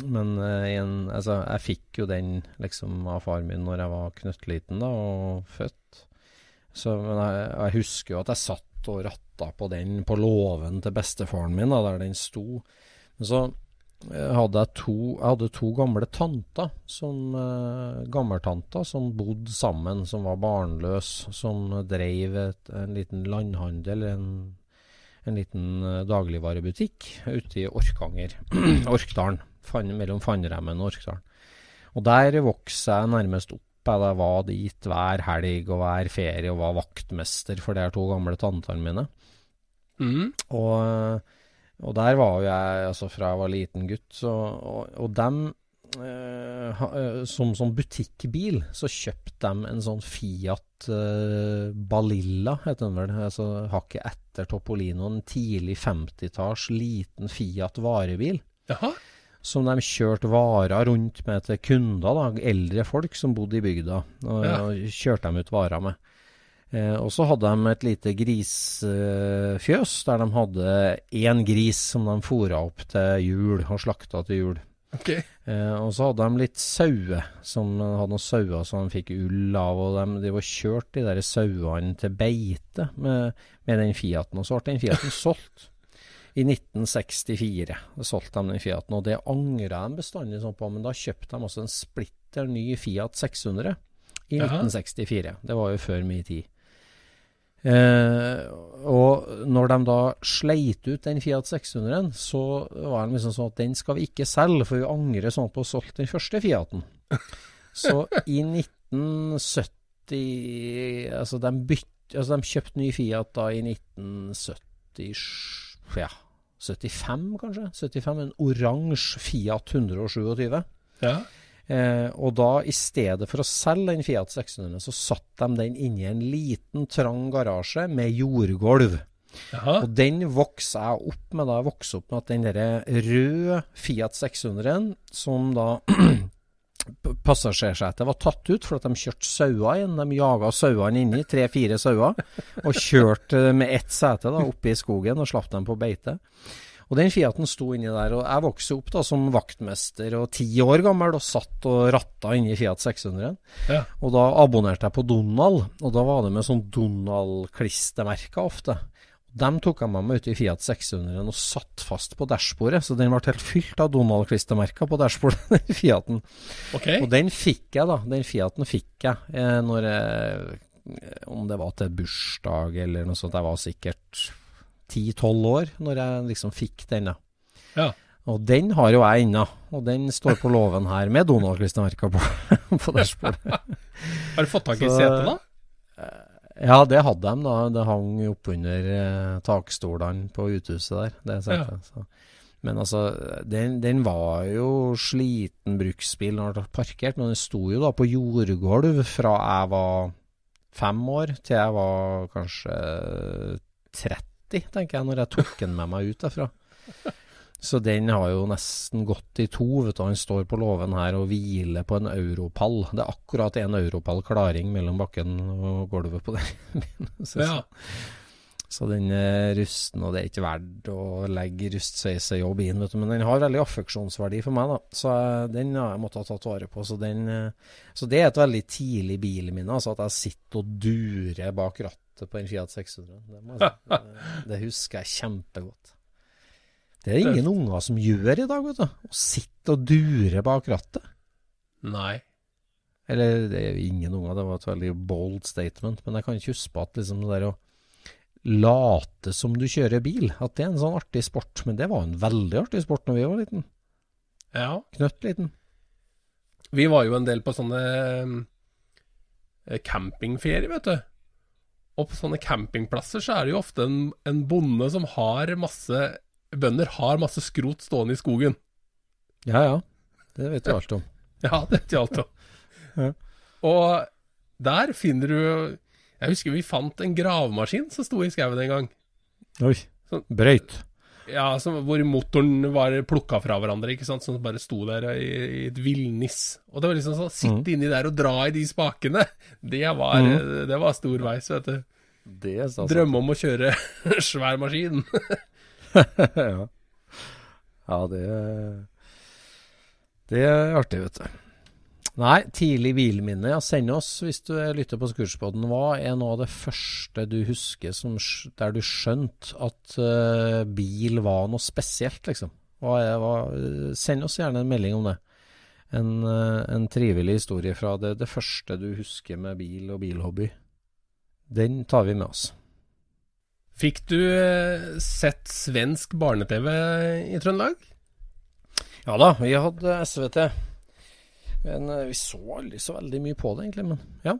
S3: men eh, en, altså, jeg fikk jo den liksom av far min når jeg var knøttliten da, og født. Så, men jeg, jeg husker jo at jeg satt og ratta på den på låven til bestefaren min, da, der den sto. Men så eh, hadde jeg to, jeg hadde to gamle tanter, som, eh, gammeltanter, som bodde sammen, som var barnløse, som drev et, en liten landhandel, en, en liten eh, dagligvarebutikk ute i Orkanger, Orkdalen, Fan- mellom Fannremmen og Orkdalen. Og der vokste jeg nærmest opp. Jeg var dit hver helg og hver ferie og var vaktmester for de to gamle tantene mine.
S4: Mm.
S3: Og, og der var jo jeg altså fra jeg var liten gutt. Så, og, og dem eh, eh, som, som butikkbil så kjøpte de en sånn Fiat eh, Balilla, heter den vel. Altså hakket etter Topolino. En tidlig 50-talls liten Fiat varebil
S4: Jaha.
S3: Som de kjørte varer rundt med til kunder, da, eldre folk som bodde i bygda, og,
S4: Ja.
S3: og kjørte dem ut varer med. Eh, og så hadde de et lite grisfjøs, der de hadde én gris som de fôra opp til jul, og slakta til jul.
S4: Ok.
S3: Eh, og så hadde de litt sauer, som hadde noen sauer som de fikk ull av. Og de, de var kjørt de der sauene til beite med, med den Fiaten. Og så ble den Fiaten solgt i 1964. Da solgte de den Fiaten, og det angra de bestandig sånn på. Men da kjøpte de også en splitter ny Fiat 600 i
S4: Aha.
S3: 1964. Det var jo før min tid. Eh, og når de da sleit ut den Fiat 600-en, så var det liksom sånn at den skal vi ikke selge, for vi angrer sånn på å ha solgt den første Fiaten. Så i 1970 Altså, de, bytt, altså de kjøpte ny Fiat da i 1970 Ja, 75 kanskje? 75, En oransje Fiat 127.
S4: Ja.
S3: Eh, og da, i stedet for å selge den Fiat 600, så satt de den inni en liten, trang garasje med jordgulv.
S4: Aha.
S3: Og den vokste jeg opp med da jeg vokste opp med at den der røde Fiat 600-en, som da passasjersetet var tatt ut for at de kjørte sauer inn. De jaga sauene inni, tre-fire sauer, og kjørte med ett sete da oppe i skogen og slapp dem på beite. Og den Fiaten sto inni der, og jeg vokste opp da som vaktmester og ti år gammel og satt og ratta inni Fiat 600-en.
S4: Ja.
S3: Og da abonnerte jeg på Donald, og da var det med sånn Donald-klistremerker ofte. Dem tok jeg med meg ut i Fiat 600 og satt fast på dashbordet, så den ble helt fylt av Donald-klistremerker på dashbordet, den Fiaten.
S4: Okay.
S3: Og den fikk jeg, da. Den Fiaten fikk jeg eh, når jeg Om det var til bursdag eller noe sånt. Jeg var sikkert 10-12 år når jeg liksom fikk den, da.
S4: Ja.
S3: Og den har jo jeg ennå, og den står på låven her med Donald-klistremerker på, på dashbordet.
S4: Har du fått tak i setet, da?
S3: Ja, det hadde de da. Det hang oppunder eh, takstolene på uthuset der. Det setet. Så. Men altså, den, den var jo sliten bruksbil når den ble parkert, men den sto jo da på jordgulv fra jeg var fem år til jeg var kanskje 30, tenker jeg, når jeg tok den med meg ut derfra. Så den har jo nesten gått i to. vet du. Han står på låven her og hviler på en europall. Det er akkurat en europall klaring mellom bakken og gulvet på den. så,
S4: Ja.
S3: så den er rusten, og det er ikke verdt å legge rustsveisejobb inn, vet du. Men den har veldig affeksjonsverdi for meg, da. Så eh, den har jeg måttet ha tatt vare på. Så, den, eh, så det er et veldig tidlig bilminne, altså at jeg sitter og durer bak rattet på en Fiat 600. Det, jeg det husker jeg kjempegodt. Det er ingen unger som gjør i dag, vet du. Å sitte og dure bak rattet.
S4: Nei.
S3: Eller det er ingen unger, det var et veldig bold statement. Men jeg kan ikke huske at liksom det der å late som du kjører bil, at det er en sånn artig sport. Men det var en veldig artig sport når vi var liten.
S4: Ja.
S3: Knøttliten.
S4: Vi var jo en del på sånne campingferie, campingferier, vet du. Og på sånne campingplasser så er det jo ofte en, en bonde som har masse Bønder har masse skrot stående i skogen.
S3: Ja ja, det vet du alt om.
S4: Ja, det vet jeg alt om.
S3: Ja.
S4: Og der finner du Jeg husker vi fant en gravemaskin som sto i skauen en gang.
S3: Oi. Brøyt.
S4: Ja, som, hvor motoren var plukka fra hverandre, ikke sant. Som bare sto der i, i et villnis. Og det var liksom sånn Sitte inni der og dra i de spakene. Det var, det var storveis, vet du. Drømme om å kjøre svær maskin.
S3: ja. ja, det Det er artig, vet du. Nei, tidlig bilminne. Ja, send oss hvis du lytter på Scootspoden. Hva er noe av det første du husker som, der du skjønte at uh, bil var noe spesielt, liksom? Hva er, hva, send oss gjerne en melding om det. En, uh, en trivelig historie fra det, det første du husker med bil og bilhobby. Den tar vi med oss.
S4: Fikk du eh, sett svensk barne-TV i Trøndelag?
S3: Ja da, vi hadde SVT. Men eh, vi så aldri så veldig mye på det, egentlig. Men ja.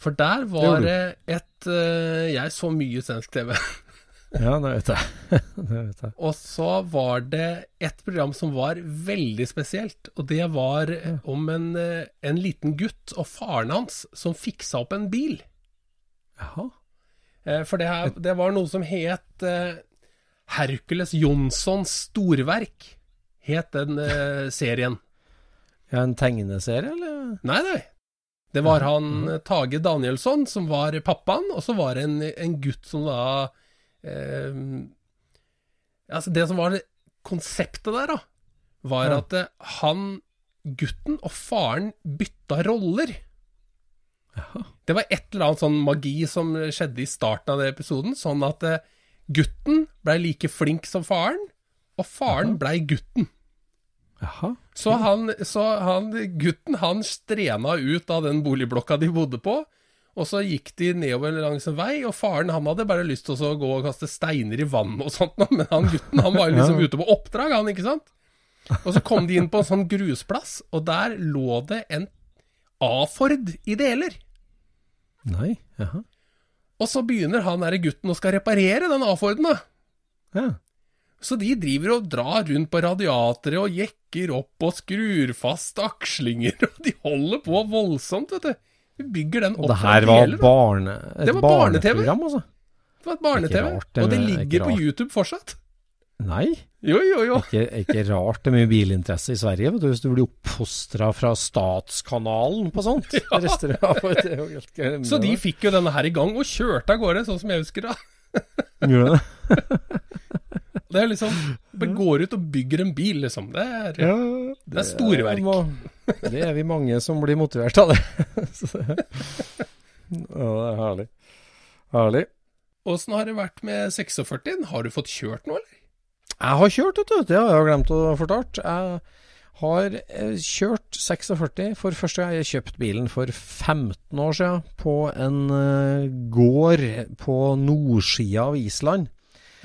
S4: For der var det et eh, Jeg så mye svensk TV.
S3: Ja, det vet jeg. det vet jeg.
S4: Og så var det et program som var veldig spesielt. Og det var om en, en liten gutt og faren hans som fiksa opp en bil.
S3: Jaha.
S4: Eh, For det, her, det var noe som het eh, Hercules Jonssons storverk. Het den eh, serien.
S3: Ja, en tegneserie, eller?
S4: Nei, nei. Det var han eh, Tage Danielsson som var pappaen, og så var det en, en gutt som da eh, Altså, det som var konseptet der, da, var at han, gutten og faren bytta roller. Det var et eller annet sånn magi som skjedde i starten av den episoden, sånn at eh, gutten blei like flink som faren, og faren blei gutten.
S3: Jaha.
S4: Så han, så han gutten, han strena ut av den boligblokka de bodde på, og så gikk de nedover langs en vei, og faren han hadde bare lyst til å gå og kaste steiner i vann og sånt, men han gutten han var liksom ute på oppdrag, han, ikke sant? Og så kom de inn på en sånn grusplass, og der lå det en A-Ford i deler.
S3: Nei. Jaha.
S4: Og så begynner han derre gutten og skal reparere den A-Forden, da.
S3: Ja.
S4: Så de driver og drar rundt på radiatorer og jekker opp og skrur fast akslinger, og de holder på voldsomt, vet du. Vi bygger den
S3: Og det her var
S4: deler,
S3: barne, et
S4: Det var barne-TV.
S3: barneprogram, altså?
S4: Det var et barne-TV, og det
S3: er
S4: ligger på. YouTube fortsatt.
S3: Nei.
S4: Jo, jo, jo.
S3: Ikke, ikke rart det er mye bilinteresse i Sverige, vet du, hvis du blir oppfostra fra Statskanalen på sånt. Ja. det er helt.
S4: Så de fikk jo denne her i gang, og kjørte av gårde, sånn som jeg husker det.
S3: Gjorde det?
S4: Det er liksom går ut og bygger en bil, liksom. Det er,
S3: Ja,
S4: det er storverk.
S3: må- Det er vi mange som blir motivert av det. Så ja, det er herlig. Herlig.
S4: Åssen har det vært med 46? Har du fått kjørt noe, eller?
S3: Jeg har kjørt, vet du. Det har jeg glemt å fortelle. Jeg har eh, kjørt 46 for første gang. Jeg kjøpte bilen for 15 år siden på en eh, gård på nordsida av Island.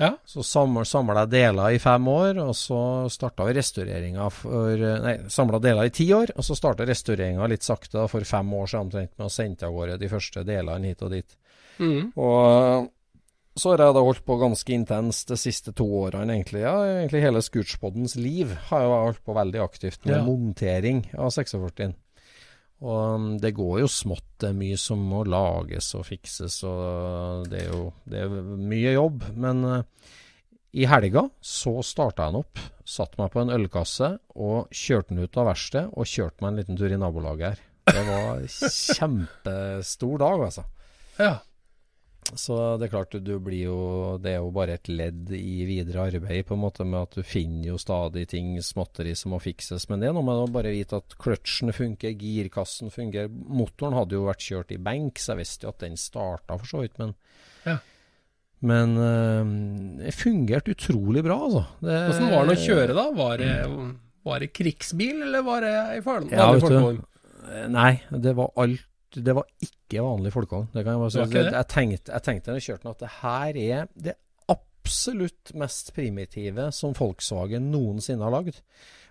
S4: Ja.
S3: Så samla jeg deler i fem år, og så starta restaureringa for eh, Nei, samla deler i ti år, og så starta restaureringa litt sakte for fem år siden omtrent med å sende av gårde de første delene hit og dit.
S4: Mm.
S3: Og så har jeg da holdt på ganske intenst de siste to årene, egentlig. Ja, egentlig hele Scootspodens liv har jeg holdt på veldig aktivt med
S4: Ja.
S3: montering av 46. Og um, det går jo smått. Det er mye som må lages og fikses, og det er jo det er mye jobb. Men uh, i helga så starta jeg den opp, satte meg på en ølkasse og kjørte den ut av verkstedet og kjørte meg en liten tur i nabolaget her. Det var kjempestor dag, altså.
S4: Ja.
S3: Så det er klart, du blir jo Det er jo bare et ledd i videre arbeid, på en måte, med at du finner jo stadig ting småtteri som må fikses. Men det er noe med å bare vite at kløtsjen funker, girkassen fungerer. Motoren hadde jo vært kjørt i benk, så jeg visste jo at den starta for så vidt, men
S4: Ja.
S3: Men øh, det fungerte utrolig bra, altså. Det,
S4: Hvordan var det å kjøre, da? Var det, var det krigsbil, eller var det i farlig
S3: Ja, du. Nei, det var alt Det var ikke vanlig folkevogn. Det kan jeg bare si.
S4: Det det?
S3: Jeg tenkte, jeg tenkte når jeg kjørte den at det her er det absolutt mest primitive som Volkswagen noensinne har lagd.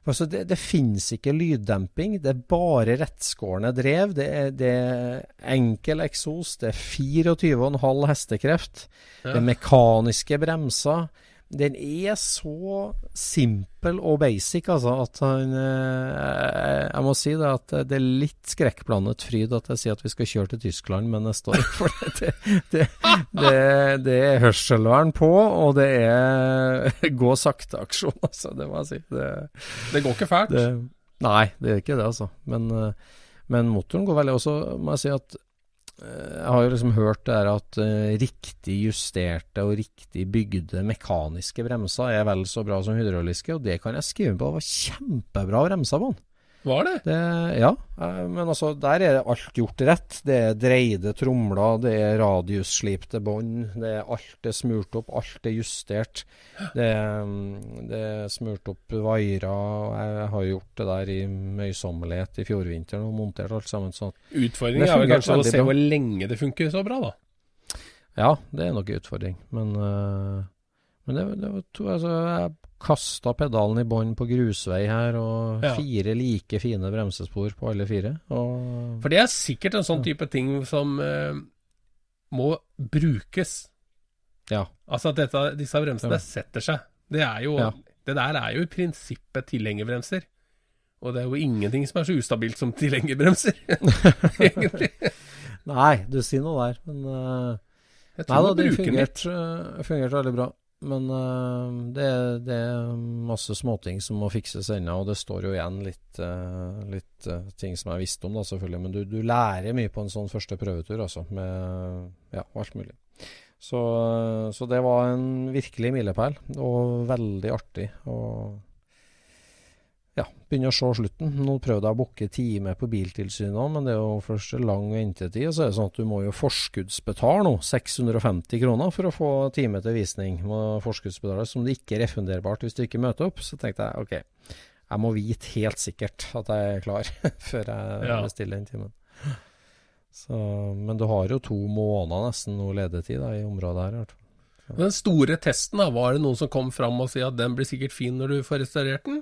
S3: Altså det, det finnes ikke lyddemping, det er bare rettskårne drev. Det er, det er enkel eksos, det er 24,5 hestekreft, det er mekaniske bremser. Den er så simpel og basic, altså, at han eh, Jeg må si det at det er litt skrekkblandet fryd at jeg sier at vi skal kjøre til Tyskland med neste år. For det, det, det, det er hørselvern på, og det er gå sakte-aksjon, altså. Det må jeg si. Det,
S4: går ikke fælt.
S3: nei, det er ikke det, altså. Men, eh, men motoren går veldig også, må jeg si at jeg har jo liksom hørt det at uh, riktig justerte og riktig bygde mekaniske bremser er vel så bra som hydrauliske, og det kan jeg skrive på. Det var kjempebra bremser på den.
S4: Var det?
S3: Det, ja, eh, men altså der er alt gjort rett. Det er dreide tromler, det er radiusslipte bånd, det er alt er smurt opp, alt er justert. Det, er, mm, det er smurt opp vaiere, jeg har gjort det der i møysommelighet i fjorvinteren og montert alt sammen sånn.
S4: Utfordringen er vel kanskje å se hvor lenge det funker så bra, da.
S3: Ja, det er nok en utfordring, men, eh, men det, det var to, altså, jeg kasta pedalen i bånn på grusvei her, og
S4: Ja.
S3: fire like fine bremsespor på alle fire. Og
S4: For det er sikkert en sånn type ting som eh, må brukes.
S3: ja.
S4: Altså at dette, disse bremsene
S3: Ja.
S4: setter seg. Det er jo. Det der er jo i prinsippet tilhengerbremser. Og det er jo ingenting som er så ustabilt som tilhengerbremser, egentlig.
S3: Nei, du sier noe der, men uh,
S4: Jeg
S3: Nei da, det fungerte, uh, fungerte veldig bra. Men uh, det, det er masse småting som må fikses ennå, og det står jo igjen litt, uh, litt uh, ting som jeg visste om, da selvfølgelig. Men du, du lærer mye på en sånn første prøvetur, altså. Med ja, alt mulig. Så, så det var en virkelig milepæl, og veldig artig. Og ja, begynner å se slutten. Nå prøvde jeg å booke time på Biltilsynet òg, men det er jo først lang ventetid. Og så er det sånn at du må jo forskuddsbetale nå, 650 kroner for å få time til visning. Må forskuddsbetale som det ikke er refunderbart hvis du ikke møter opp. Så tenkte jeg ok, jeg må vite helt sikkert at jeg er klar før jeg
S4: Ja.
S3: bestiller den timen. Så, men du har jo to måneder nesten noe ledetid da, i området her. i hvert fall.
S4: Den store testen, da, var det noen som kom fram og sa at den blir sikkert fin når du får restaurert den?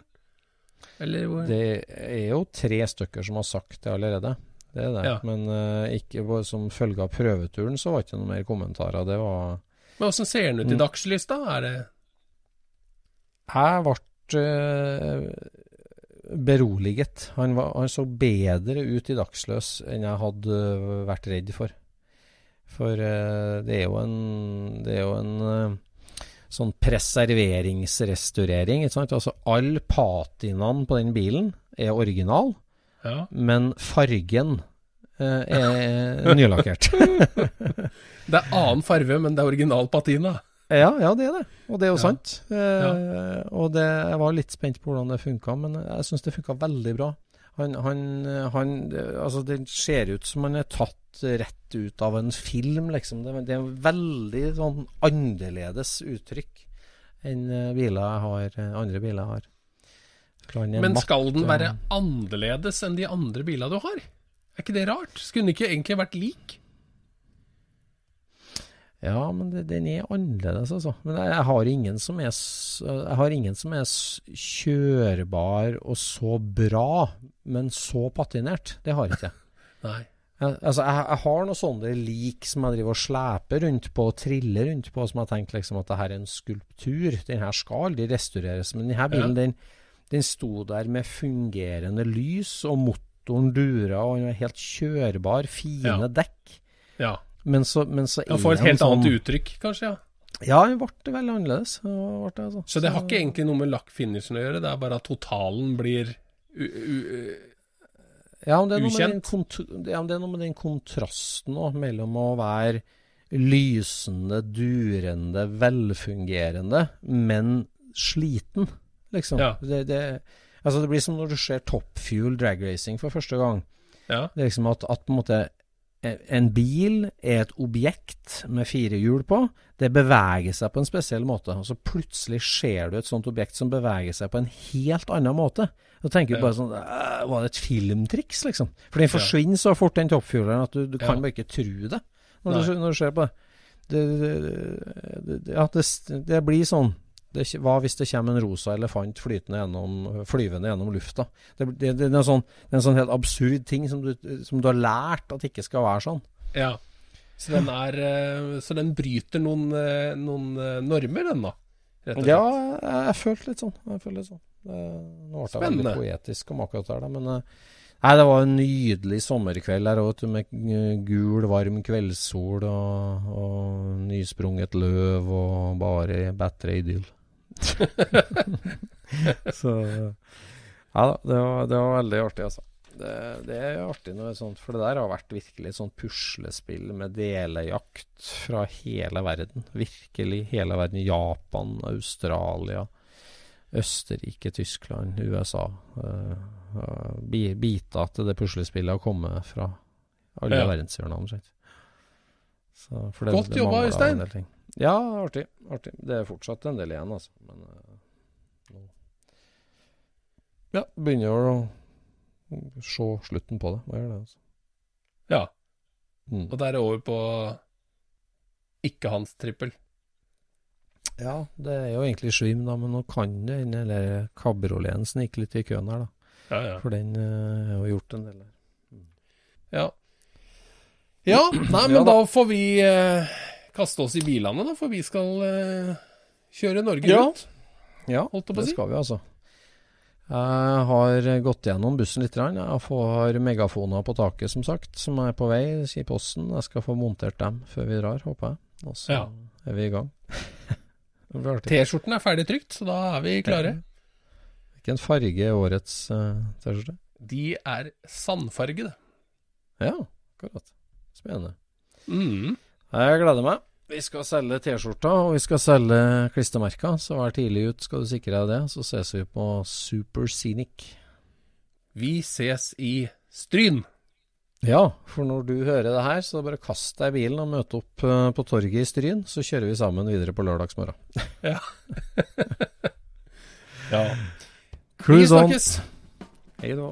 S3: Det er jo tre stykker som har sagt det allerede. Det er det.
S4: Ja.
S3: Men uh, ikke som følge av prøveturen så var det ikke noe mer kommentarer. Det var
S4: Men åssen ser den ut i
S3: Mm.
S4: dagslys, da? Er det
S3: Jeg ble uh, beroliget. Han, var, han så bedre ut i dagsløs enn jeg hadde eh, vært redd for. For uh, det er jo en Det er jo en sånn preserveringsrestaurering. Altså all patinaen på den bilen er original.
S4: Ja.
S3: men fargen eh, er nylakkert.
S4: Det er annen farge, men det er original patina.
S3: ja, ja, det er det. Og det er jo
S4: Ja.
S3: sant. Eh, Og det, jeg var litt spent på hvordan det funka, men jeg syns det funka veldig bra. Han, han, han Altså, det ser ut som han er tatt rett ut av en film, liksom. Det, det er veldig sånn annerledes uttrykk enn eh, biler har, eh, andre biler har.
S4: Men skal den være annerledes enn de andre bilene du har? Er ikke det rart? Skulle den ikke egentlig vært lik?
S3: Ja, men det, den er annerledes, altså. Men jeg, har ingen som er Jeg har ingen som er kjørbar og så bra, men så patinert. Det har ikke jeg.
S4: Nei.
S3: Jeg, altså, jeg, jeg har noen sånne lik som jeg driver og sleper rundt på og triller rundt på, som jeg tenker liksom at det her er en skulptur. Den her skal aldri restaureres. Men denne bilen,
S4: Ja.
S3: den, den sto der med fungerende lys, og motoren dura, og den var helt kjørbar. Fine
S4: Ja.
S3: dekk.
S4: Ja.
S3: Men så, men så
S4: Den får et helt
S3: sånn-
S4: annet uttrykk, kanskje? ja.
S3: Ja, det ble veldig annerledes. Det altså.
S4: Så det har ikke egentlig noe med lakkfinishen å gjøre, det er bare at totalen blir
S3: ja, det er
S4: ukjent.
S3: ja, om det er noe med den kontrasten også, mellom å være lysende, durende, velfungerende, men sliten, liksom.
S4: Ja.
S3: Det, det, altså det blir som når du ser Top Fuel drag racing for første gang.
S4: Ja.
S3: Det er liksom at, at på en måte en bil er et objekt med fire hjul på. Det beveger seg på en spesiell måte. Og så plutselig ser du et sånt objekt som beveger seg på en helt annen måte. Da tenker du bare sånn «Æ, Var det et filmtriks, liksom? For den forsvinner så fort, den toppfugleren, at du, du kan
S4: Ja.
S3: bare ikke tro det når du, når du ser på det. Det, det, ja, det, det blir sånn det, hva hvis det kommer en rosa elefant gjennom, flyvende gjennom lufta? Det, det, det, er en sånn, det er en sånn helt absurd ting som du, som du har lært at ikke skal være sånn.
S4: ja. Så den er eh, Så den bryter noen, eh, noen eh, normer, den da? Rett og slett.
S3: Ja, jeg, følte litt sånn. Jeg følte litt sånn. Det, nå ble jeg veldig poetisk om akkurat det der, men Nei, det var en nydelig sommerkveld her òg, med gul, varm kveldssol og, og nysprunget løv og bare bedre idyll. Så Ja da, det var, det var veldig artig, altså. Det, det er artig noe sånt, for det der har vært virkelig et sånt puslespill med delejakt fra hele verden. Virkelig hele verden. Japan, Australia, Østerrike, Tyskland, USA. Uh, bi- biter til det puslespillet har kommet fra alle
S4: Ja.
S3: verdenshjørner, omtrent.
S4: Godt jobba, Øystein.
S3: Ja, artig. artig. Det er fortsatt en del igjen, altså. Men eh, nå Ja, begynner å se slutten på det. Hva gjør det, altså?
S4: Ja.
S3: Mm.
S4: Og der er over på ikke hans trippel.
S3: Ja, det er jo egentlig Svim, da, men nå kan det hende eller kabrioleten snike litt i køen her, da.
S4: Ja, ja.
S3: For den er har jo gjort en del der.
S4: Ja, ja nei, men
S3: Ja da.
S4: da får vi eh, kaste oss i bilene, da, for vi skal uh, kjøre Norge
S3: Ja.
S4: rundt.
S3: Ja, det
S4: si.
S3: skal vi altså. Jeg har gått gjennom bussen litt. Jeg får megafoner på taket, som sagt, som er på vei i posten. Jeg skal få montert dem før vi drar, håper jeg. Og så
S4: Ja.
S3: er vi i gang.
S4: T-skjorten er ferdig trykt, så da er vi klare.
S3: Hvilken farge er årets uh, T-skjorte?
S4: De er sandfargede.
S3: Ja, akkurat. Spennende.
S4: Mm.
S3: Jeg gleder meg. Vi skal selge T-skjorter, og vi skal selge klistremerker, så vær tidlig ut, skal du sikre deg det. Så ses vi på Super Scenic.
S4: Vi ses i Stryn.
S3: Ja, for når du hører det her, så bare kast deg i bilen og møte opp eh, på torget i Stryn, så kjører vi sammen videre på lørdagsmorgen.
S4: Ja. ja.
S3: Cruise on. Hei da.